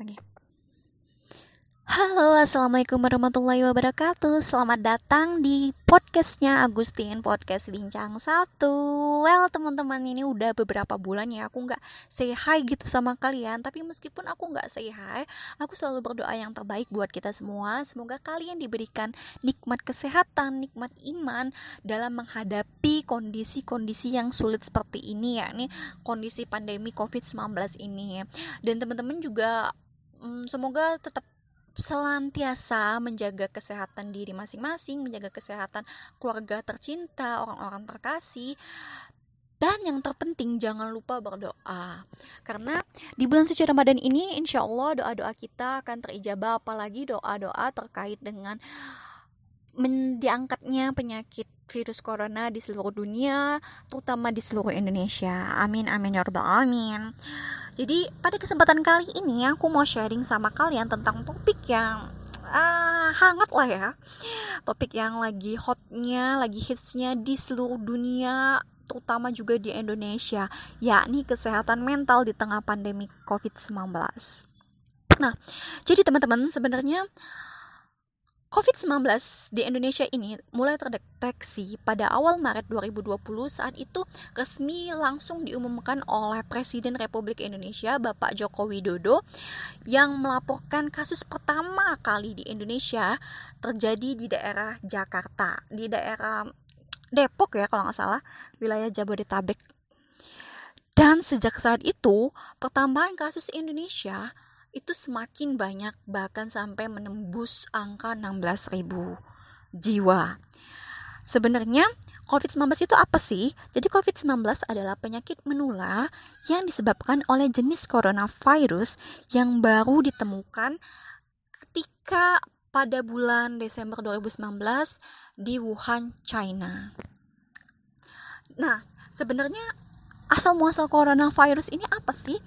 Oke. Halo, assalamualaikum warahmatullahi wabarakatuh. Selamat datang di podcastnya Agustin Podcast Bincang Satu. Well, teman-teman ini udah beberapa bulan ya aku nggak say hi gitu sama kalian. Tapi meskipun aku nggak say hi, aku selalu berdoa yang terbaik buat kita semua. Semoga kalian diberikan nikmat kesehatan, nikmat iman dalam menghadapi kondisi-kondisi yang sulit seperti ini ya. Nih kondisi pandemi COVID-19 ini. Dan teman-teman juga hmm, semoga tetap selantiasa menjaga kesehatan diri masing-masing, menjaga kesehatan keluarga tercinta, orang-orang terkasih. Dan yang terpenting jangan lupa berdoa. Karena di bulan suci Ramadan ini insya Allah doa-doa kita akan terijabah Apalagi doa-doa terkait dengan diangkatnya penyakit virus corona di seluruh dunia Terutama di seluruh Indonesia. Amin amin ya rabbal alamin jadi pada kesempatan kali ini aku mau sharing sama kalian tentang topik yang uh, hangat lah ya. Topik yang lagi hotnya, lagi hitsnya di seluruh dunia, terutama juga di Indonesia, yakni kesehatan mental di tengah pandemi COVID-19. Nah, jadi teman-teman sebenarnya COVID-19 di Indonesia ini mulai terdeteksi pada awal Maret 2020 saat itu resmi langsung diumumkan oleh Presiden Republik Indonesia Bapak Joko Widodo yang melaporkan kasus pertama kali di Indonesia terjadi di daerah Jakarta, di daerah Depok ya kalau nggak salah, wilayah Jabodetabek. Dan sejak saat itu, pertambahan kasus Indonesia itu semakin banyak bahkan sampai menembus angka 16.000 jiwa. Sebenarnya COVID-19 itu apa sih? Jadi COVID-19 adalah penyakit menular yang disebabkan oleh jenis coronavirus yang baru ditemukan ketika pada bulan Desember 2019 di Wuhan, China. Nah, sebenarnya asal muasal coronavirus ini apa sih?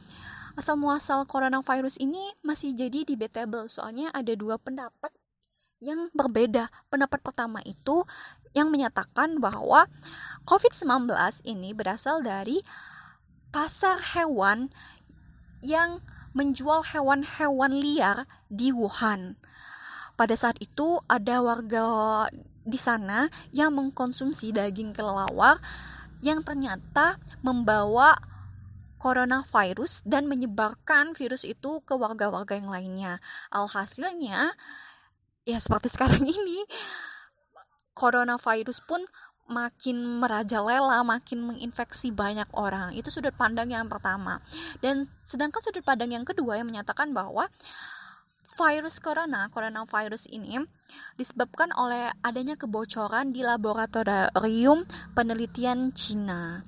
Asal muasal coronavirus ini masih jadi debatable soalnya ada dua pendapat yang berbeda. Pendapat pertama itu yang menyatakan bahwa COVID-19 ini berasal dari pasar hewan yang menjual hewan-hewan liar di Wuhan. Pada saat itu ada warga di sana yang mengkonsumsi daging kelelawar yang ternyata membawa coronavirus dan menyebarkan virus itu ke warga-warga yang lainnya. Alhasilnya, ya seperti sekarang ini, coronavirus pun makin merajalela, makin menginfeksi banyak orang. Itu sudut pandang yang pertama. Dan sedangkan sudut pandang yang kedua yang menyatakan bahwa virus corona, coronavirus ini disebabkan oleh adanya kebocoran di laboratorium penelitian Cina.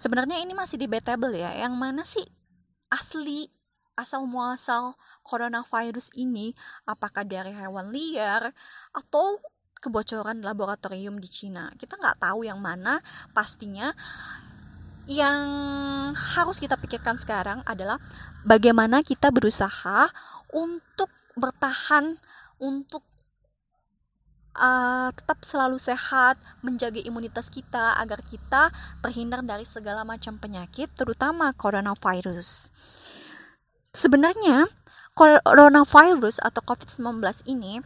Sebenarnya ini masih debatable ya, yang mana sih asli asal muasal coronavirus ini apakah dari hewan liar atau kebocoran laboratorium di Cina. Kita nggak tahu yang mana pastinya. Yang harus kita pikirkan sekarang adalah bagaimana kita berusaha untuk bertahan untuk uh, tetap selalu sehat, menjaga imunitas kita agar kita terhindar dari segala macam penyakit, terutama coronavirus. Sebenarnya, coronavirus atau COVID-19 ini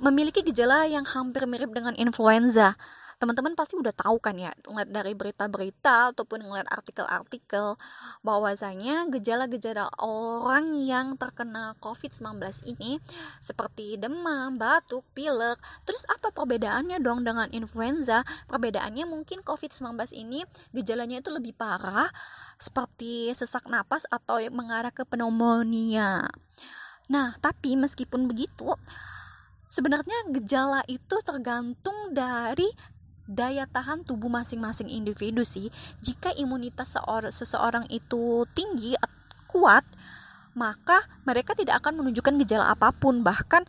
memiliki gejala yang hampir mirip dengan influenza teman-teman pasti udah tahu kan ya ngeliat dari berita-berita ataupun ngeliat artikel-artikel bahwasanya gejala-gejala orang yang terkena COVID-19 ini seperti demam, batuk, pilek. Terus apa perbedaannya dong dengan influenza? Perbedaannya mungkin COVID-19 ini gejalanya itu lebih parah seperti sesak napas atau mengarah ke pneumonia. Nah, tapi meskipun begitu, sebenarnya gejala itu tergantung dari daya tahan tubuh masing-masing individu sih. Jika imunitas seorang seseorang itu tinggi kuat maka mereka tidak akan menunjukkan gejala apa pun. Bahkan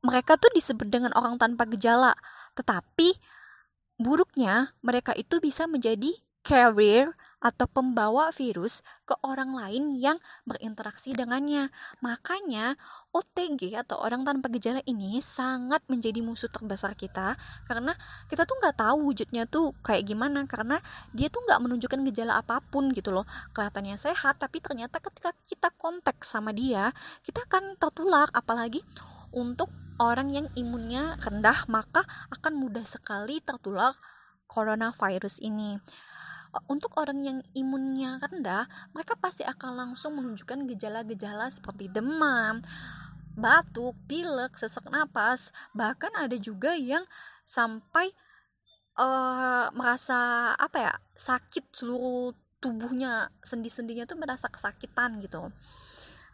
mereka tuh disebut dengan orang tanpa gejala. Tetapi buruknya mereka itu bisa menjadi carrier atau pembawa virus ke orang lain yang berinteraksi dengannya. Makanya OTG atau orang tanpa gejala ini sangat menjadi musuh terbesar kita karena kita tuh nggak tahu wujudnya tuh kayak gimana karena dia tuh nggak menunjukkan gejala apa pun gitu loh. Kelihatannya sehat tapi ternyata ketika kita kontak sama dia kita akan tertular. Apalagi untuk orang yang imunnya rendah maka akan mudah sekali tertular coronavirus ini untuk orang yang imunnya rendah, mereka pasti akan langsung menunjukkan gejala-gejala seperti demam, batuk, pilek, sesak napas, bahkan ada juga yang sampai uh, merasa apa ya sakit seluruh tubuhnya sendi-sendinya tuh merasa kesakitan gitu.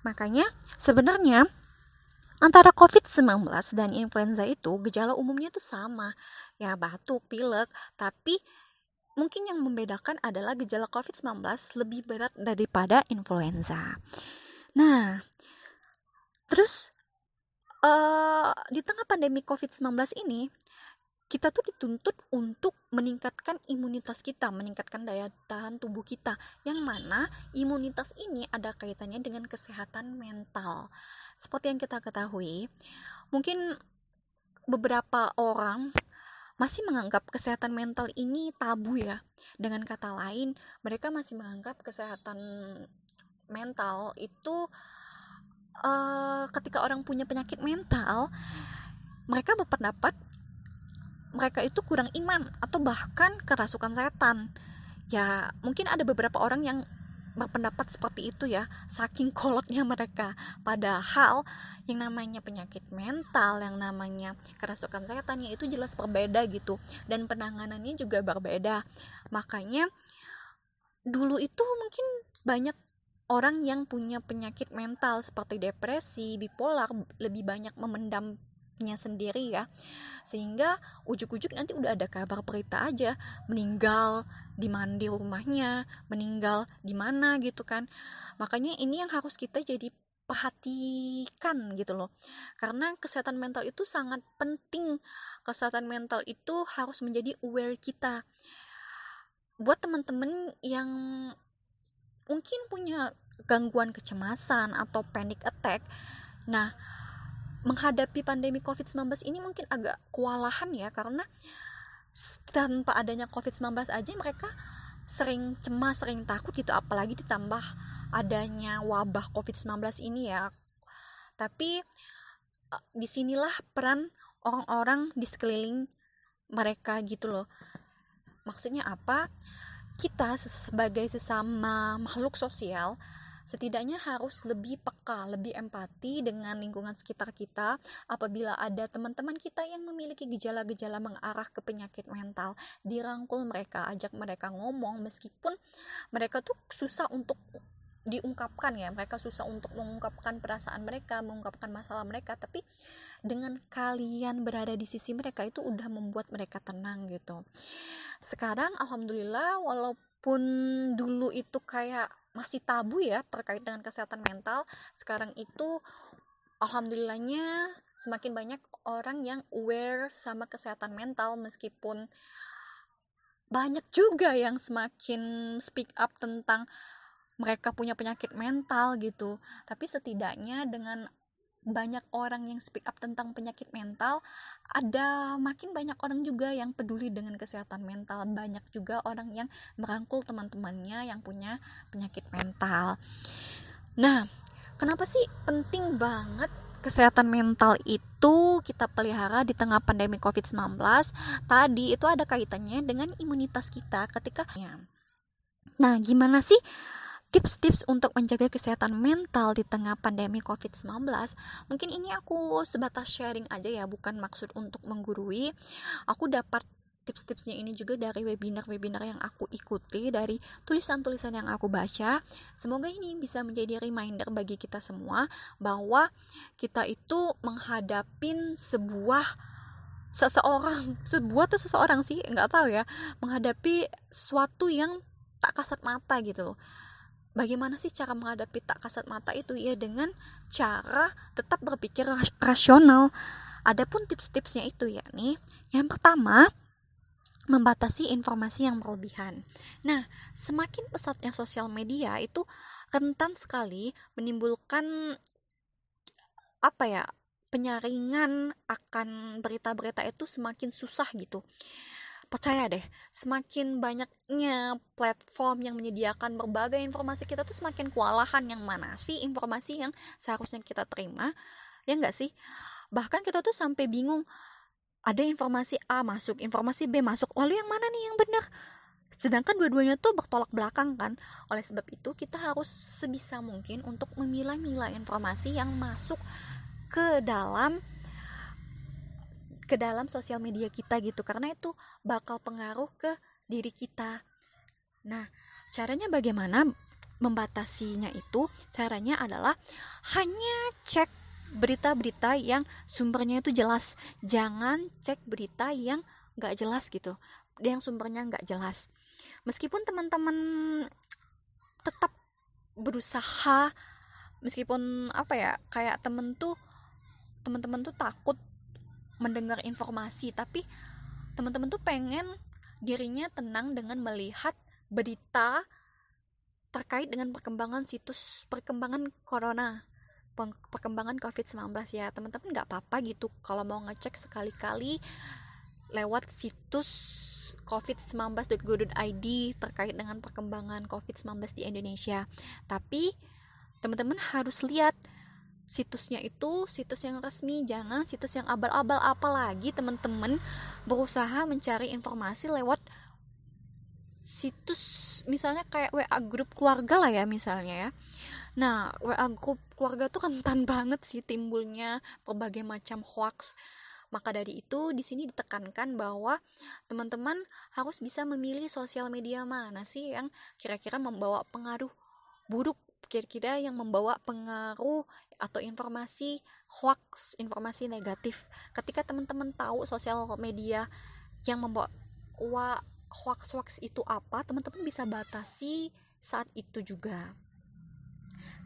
Makanya sebenarnya antara COVID-19 dan influenza itu gejala umumnya tuh sama ya batuk, pilek, tapi Mungkin yang membedakan adalah gejala COVID-19 lebih berat daripada influenza. Nah, terus uh, di tengah pandemi COVID-19 ini, kita tuh dituntut untuk meningkatkan imunitas kita, meningkatkan daya tahan tubuh kita, yang mana imunitas ini ada kaitannya dengan kesehatan mental. Seperti yang kita ketahui, mungkin beberapa orang masih menganggap kesehatan mental ini tabu ya. Dengan kata lain, mereka masih menganggap kesehatan mental itu uh, ketika orang punya penyakit mental, mereka berpendapat mereka itu kurang iman atau bahkan kerasukan setan. Ya, mungkin ada beberapa orang yang berpendapat seperti itu ya, saking kolotnya mereka. Padahal yang namanya penyakit mental, yang namanya kerasukan setan ya itu jelas berbeda gitu dan penanganannya juga berbeda. Makanya dulu itu mungkin banyak orang yang punya penyakit mental seperti depresi, bipolar lebih banyak memendamnya sendiri ya. Sehingga ujuk-ujuk nanti udah ada kabar berita aja meninggal di mandi rumahnya, meninggal di mana gitu kan. Makanya ini yang harus kita jadi perhatikan gitu loh karena kesehatan mental itu sangat penting kesehatan mental itu harus menjadi aware kita buat teman-teman yang mungkin punya gangguan kecemasan atau panic attack nah menghadapi pandemi COVID-19 ini mungkin agak kewalahan ya karena tanpa adanya COVID-19 aja mereka sering cemas, sering takut gitu apalagi ditambah adanya wabah COVID-19 ini ya. Tapi uh, di sinilah peran orang-orang di sekeliling mereka gitu loh. Maksudnya apa? Kita sebagai sesama makhluk sosial setidaknya harus lebih peka, lebih empati dengan lingkungan sekitar kita apabila ada teman-teman kita yang memiliki gejala-gejala mengarah ke penyakit mental, dirangkul mereka, ajak mereka ngomong meskipun mereka tuh susah untuk diungkapkan ya mereka susah untuk mengungkapkan perasaan mereka mengungkapkan masalah mereka tapi dengan kalian berada di sisi mereka itu udah membuat mereka tenang gitu. Sekarang alhamdulillah walaupun dulu itu kayak masih tabu ya terkait dengan kesehatan mental sekarang itu alhamdulillahnya semakin banyak orang yang aware sama kesehatan mental meskipun banyak juga yang semakin speak up tentang mereka punya penyakit mental gitu. Tapi setidaknya dengan banyak orang yang speak up tentang penyakit mental ada makin banyak orang juga yang peduli dengan kesehatan mental. Banyak juga orang yang merangkul teman-temannya yang punya penyakit mental. Nah kenapa sih penting banget kesehatan mental itu kita pelihara di tengah pandemi COVID-19 tadi itu ada kaitannya dengan imunitas kita ketika. Nah, gimana sih tips-tips untuk menjaga kesehatan mental di tengah pandemi COVID-19 mungkin ini aku sebatas sharing aja ya bukan maksud untuk menggurui. Aku dapat tips-tipsnya ini juga dari webinar-webinar yang aku ikuti dari tulisan-tulisan yang aku baca. Semoga ini bisa menjadi reminder bagi kita semua bahwa kita itu menghadapi sebuah seseorang. Sebuah atau seseorang sih nggak tahu ya. Menghadapi sesuatu yang tak kasat mata gitu loh bagaimana sih cara menghadapi tak kasat mata itu? Ya dengan cara tetap berpikir rasional. Adapun tips-tipsnya itu ya nih yang pertama membatasi informasi yang berlebihan. Nah, semakin pesatnya sosial media itu rentan sekali menimbulkan apa ya penyaringan akan berita-berita itu semakin susah gitu percaya deh semakin banyaknya platform yang menyediakan berbagai informasi kita tuh semakin kewalahan yang mana sih informasi yang seharusnya kita terima ya enggak sih? Bahkan kita tuh sampai bingung ada informasi A masuk informasi B masuk lalu yang mana nih yang benar? Sedangkan dua-duanya tuh bertolak belakang kan? Oleh sebab itu kita harus sebisa mungkin untuk memilah-milah informasi yang masuk ke dalam ke dalam sosial media kita gitu karena itu bakal pengaruh ke diri kita. Nah, caranya bagaimana membatasinya itu? Caranya adalah hanya cek berita-berita yang sumbernya itu jelas. Jangan cek berita yang nggak jelas gitu, yang sumbernya nggak jelas. Meskipun teman-teman tetap berusaha, meskipun apa ya, kayak temen tuh teman-teman tuh takut mendengar informasi tapi teman-teman tuh pengen dirinya tenang dengan melihat berita terkait dengan perkembangan situs perkembangan corona perkembangan covid-19 ya. Teman-teman nggak apa-apa gitu kalau mau ngecek sekali-kali lewat situs covid19.go.id terkait dengan perkembangan covid-19 di Indonesia. Tapi teman-teman harus lihat situsnya itu situs yang resmi jangan situs yang abal-abal. Apalagi teman-teman berusaha mencari informasi lewat situs misalnya kayak WA grup keluarga lah ya misalnya ya. Nah WA grup keluarga tuh rentan banget sih timbulnya berbagai macam hoax. Maka dari itu di sini ditekankan bahwa teman-teman harus bisa memilih sosial media mana sih yang kira-kira membawa pengaruh buruk kira-kira yang membawa pengaruh atau informasi hoax, informasi negatif. Ketika teman-teman tahu sosial media yang membawa hoax-hoax itu apa, teman-teman bisa batasi saat itu juga.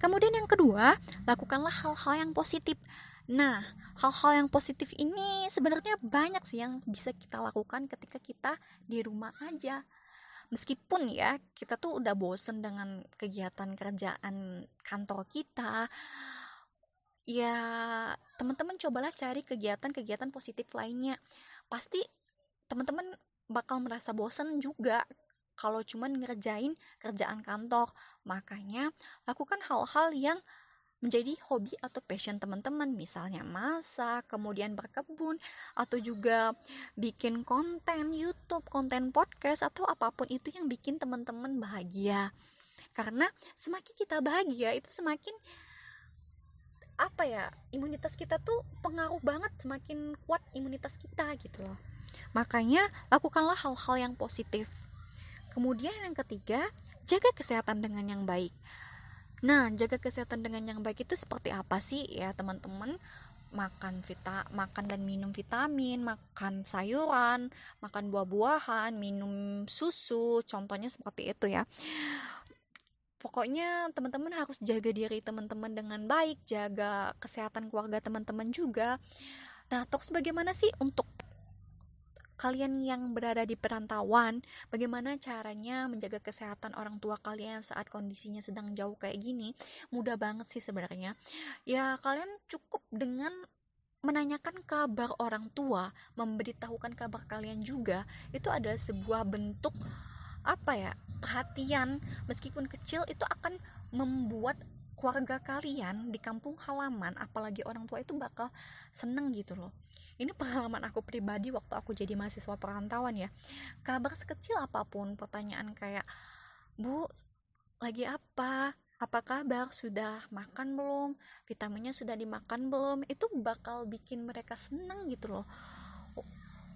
Kemudian yang kedua, lakukanlah hal-hal yang positif. Nah, hal-hal yang positif ini sebenarnya banyak sih yang bisa kita lakukan ketika kita di rumah aja meskipun ya kita tuh udah bosen dengan kegiatan kerjaan kantor kita ya teman-teman cobalah cari kegiatan-kegiatan positif lainnya. Pasti teman-teman bakal merasa bosen juga kalau cuman ngerjain kerjaan kantor. Makanya lakukan hal-hal yang menjadi hobi atau passion teman-teman. Misalnya masak, kemudian berkebun atau juga bikin konten YouTube, konten podcast atau apa pun itu yang bikin teman-teman bahagia. Karena semakin kita bahagia itu semakin apa ya imunitas kita tuh pengaruh banget semakin kuat imunitas kita gitu loh makanya lakukanlah hal-hal yang positif kemudian yang ketiga jaga kesehatan dengan yang baik Nah, jaga kesehatan dengan yang baik itu seperti apa sih ya teman-teman? Makan vita, makan dan minum vitamin, makan sayuran, makan buah-buahan, minum susu, contohnya seperti itu ya. Pokoknya teman-teman harus jaga diri teman-teman dengan baik, jaga kesehatan keluarga teman-teman juga. Nah, terus bagaimana sih untuk kalian yang berada di perantauan, bagaimana caranya menjaga kesehatan orang tua kalian saat kondisinya sedang jauh kayak gini? Mudah banget sih sebenarnya. Ya, kalian cukup dengan menanyakan kabar orang tua, memberitahukan kabar kalian juga, itu ada sebuah bentuk apa ya? perhatian meskipun kecil itu akan membuat keluarga kalian di kampung halaman apalagi orang tua itu bakal seneng gitu loh. Ini pengalaman aku pribadi waktu aku jadi mahasiswa perantauan ya. Kabar sekecil apa pun pertanyaan kayak bu lagi apa? Apa kabar? Sudah makan belum? Vitaminnya sudah dimakan belum? Itu bakal bikin mereka seneng gitu loh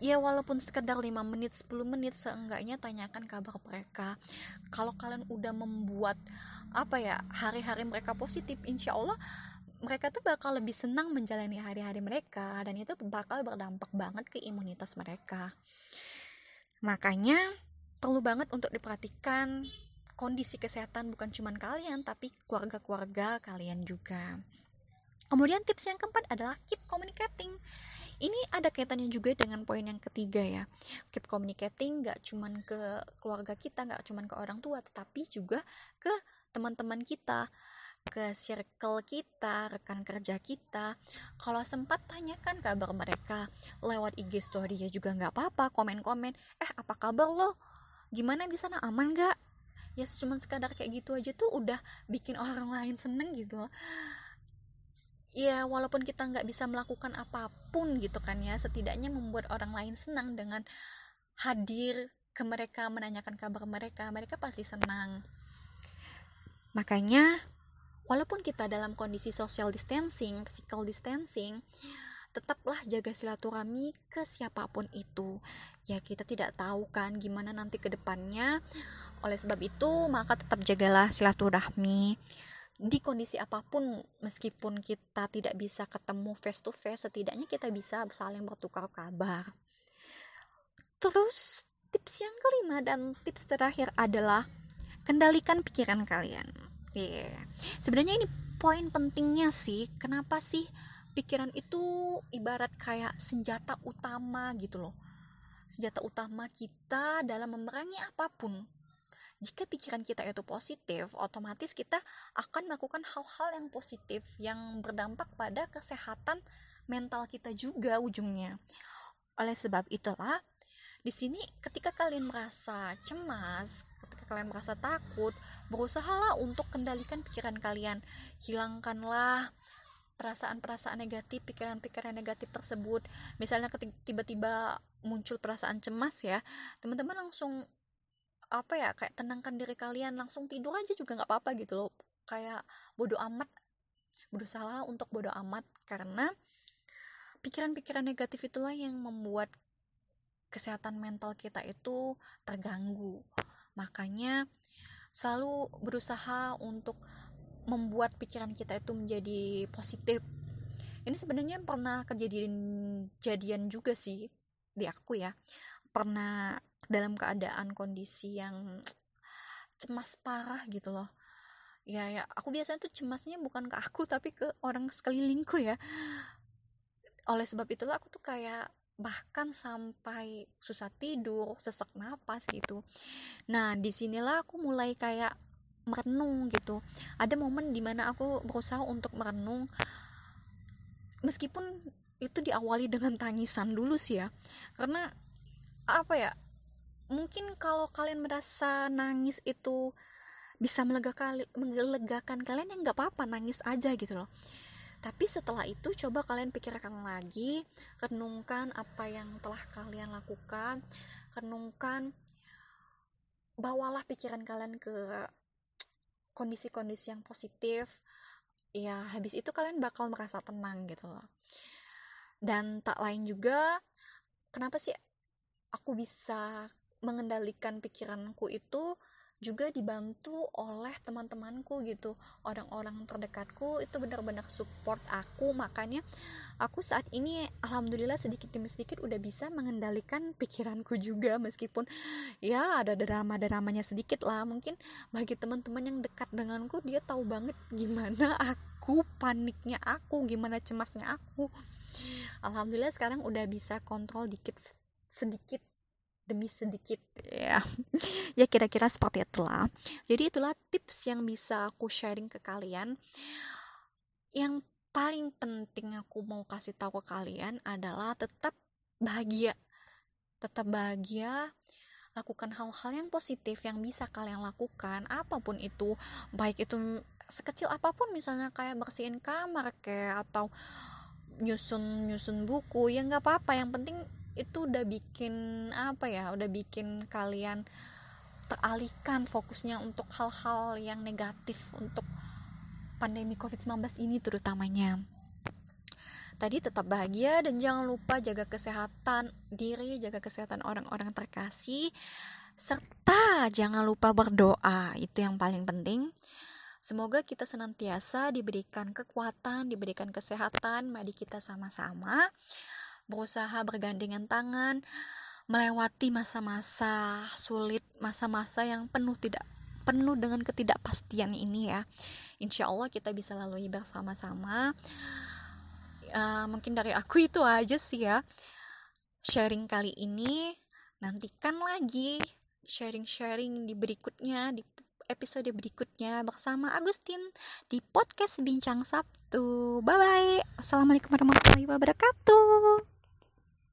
ya walaupun sekedar 5 menit 10 menit seenggaknya tanyakan kabar mereka kalau kalian udah membuat apa ya hari-hari mereka positif insya Allah mereka tuh bakal lebih senang menjalani hari-hari mereka dan itu bakal berdampak banget ke imunitas mereka. Makanya perlu banget untuk diperhatikan kondisi kesehatan bukan cuma kalian tapi keluarga-keluarga kalian juga. Kemudian tips yang keempat adalah keep communicating. Ini ada kaitannya juga dengan poin yang ketiga ya keep communicating nggak cuman ke keluarga kita nggak cuman ke orang tua tetapi juga ke teman-teman kita ke circle kita, rekan kerja kita. Kalau sempat tanyakan kabar mereka lewat IG story ya juga nggak apa-apa, komen-komen. Eh apa kabar lo? Gimana di sana aman nggak? Ya cuma sekadar kayak gitu aja tuh udah bikin orang lain seneng gitu loh ya walaupun kita nggak bisa melakukan apa pun gitu kan ya setidaknya membuat orang lain senang dengan hadir ke mereka menanyakan kabar mereka mereka pasti senang. Makanya walaupun kita dalam kondisi social distancing physical distancing tetaplah jaga silaturahmi ke siapa pun itu. Ya kita tidak tahu kan gimana nanti ke depannya. Oleh sebab itu maka tetap jagalah silaturahmi di kondisi apa pun meskipun kita tidak bisa ketemu face to face setidaknya kita bisa saling bertukar kabar. Terus tips yang kelima dan tips terakhir adalah kendalikan pikiran kalian. Yeah. sebenarnya ini poin pentingnya sih kenapa sih pikiran itu ibarat kayak senjata utama gitu loh. Senjata utama kita dalam memerangi apa pun jika pikiran kita itu positif, otomatis kita akan melakukan hal-hal yang positif yang berdampak pada kesehatan mental kita juga ujungnya. Oleh sebab itulah, di sini ketika kalian merasa cemas, ketika kalian merasa takut, berusahalah untuk kendalikan pikiran kalian. Hilangkanlah perasaan-perasaan negatif, pikiran-pikiran negatif tersebut. Misalnya ketika tiba-tiba muncul perasaan cemas ya, teman-teman langsung apa ya kayak tenangkan diri kalian langsung tidur aja juga nggak apa-apa gitu loh. Kayak bodoh amat. Berusaha untuk bodoh amat karena pikiran-pikiran negatif itulah yang membuat kesehatan mental kita itu terganggu. Makanya selalu berusaha untuk membuat pikiran kita itu menjadi positif. Ini sebenarnya pernah kejadian jadian juga sih di aku ya. Pernah dalam keadaan kondisi yang cemas parah gitu loh. Ya ya aku biasanya tuh cemasnya bukan ke aku tapi ke orang sekelilingku ya. Oleh sebab itulah aku tuh kayak bahkan sampai susah tidur sesak napas gitu. Nah di sinilah aku mulai kayak merenung gitu. Ada momen di mana aku berusaha untuk merenung. Meskipun itu diawali dengan tangisan dulu sih ya. Karena apa ya mungkin kalau kalian merasa nangis itu bisa melegakan kalian ya nggak apa-apa nangis aja gitu loh. Tapi setelah itu coba kalian pikirkan lagi renungkan apa yang telah kalian lakukan renungkan bawalah pikiran kalian ke kondisi-kondisi yang positif. Ya habis itu kalian bakal merasa tenang gitu loh. Dan tak lain juga kenapa sih aku bisa mengendalikan pikiranku itu juga dibantu oleh teman-temanku gitu. Orang-orang terdekatku itu benar-benar support aku. Makanya aku saat ini alhamdulillah sedikit demi sedikit udah bisa mengendalikan pikiranku juga. Meskipun ya ada drama-dramanya sedikit lah. Mungkin bagi teman-teman yang dekat denganku dia tahu banget gimana aku paniknya aku gimana cemasnya aku. Alhamdulillah sekarang udah bisa kontrol dikit sedikit demi sedikit. Ya ya kira-kira seperti itulah. Jadi itulah tips yang bisa aku sharing ke kalian. Yang paling penting aku mau kasih tahu ke kalian adalah tetap bahagia. Tetap bahagia lakukan hal-hal yang positif yang bisa kalian lakukan apa pun itu. Baik itu sekecil apa pun misalnya kayak bersihin kamar kayak atau nyusun nyusun buku ya nggak apa-apa. Yang penting itu udah bikin apa ya udah bikin kalian teralihkan fokusnya untuk hal-hal yang negatif untuk pandemi COVID-19 ini terutamanya. Tadi tetap bahagia dan jangan lupa jaga kesehatan diri jaga kesehatan orang-orang terkasih serta jangan lupa berdoa. Itu yang paling penting. Semoga kita senantiasa diberikan kekuatan, diberikan kesehatan, mari kita sama-sama berusaha bergandengan tangan melewati masa-masa sulit, masa-masa yang penuh tidak penuh dengan ketidakpastian ini ya. Insya Allah kita bisa lalui bersama-sama. uh, mungkin dari aku itu aja sih ya sharing kali ini nantikan lagi sharing-sharing di berikutnya di episode berikutnya bersama Agustin di podcast Bincang Sabtu. Bye bye. Assalamualaikum warahmatullahi wabarakatuh.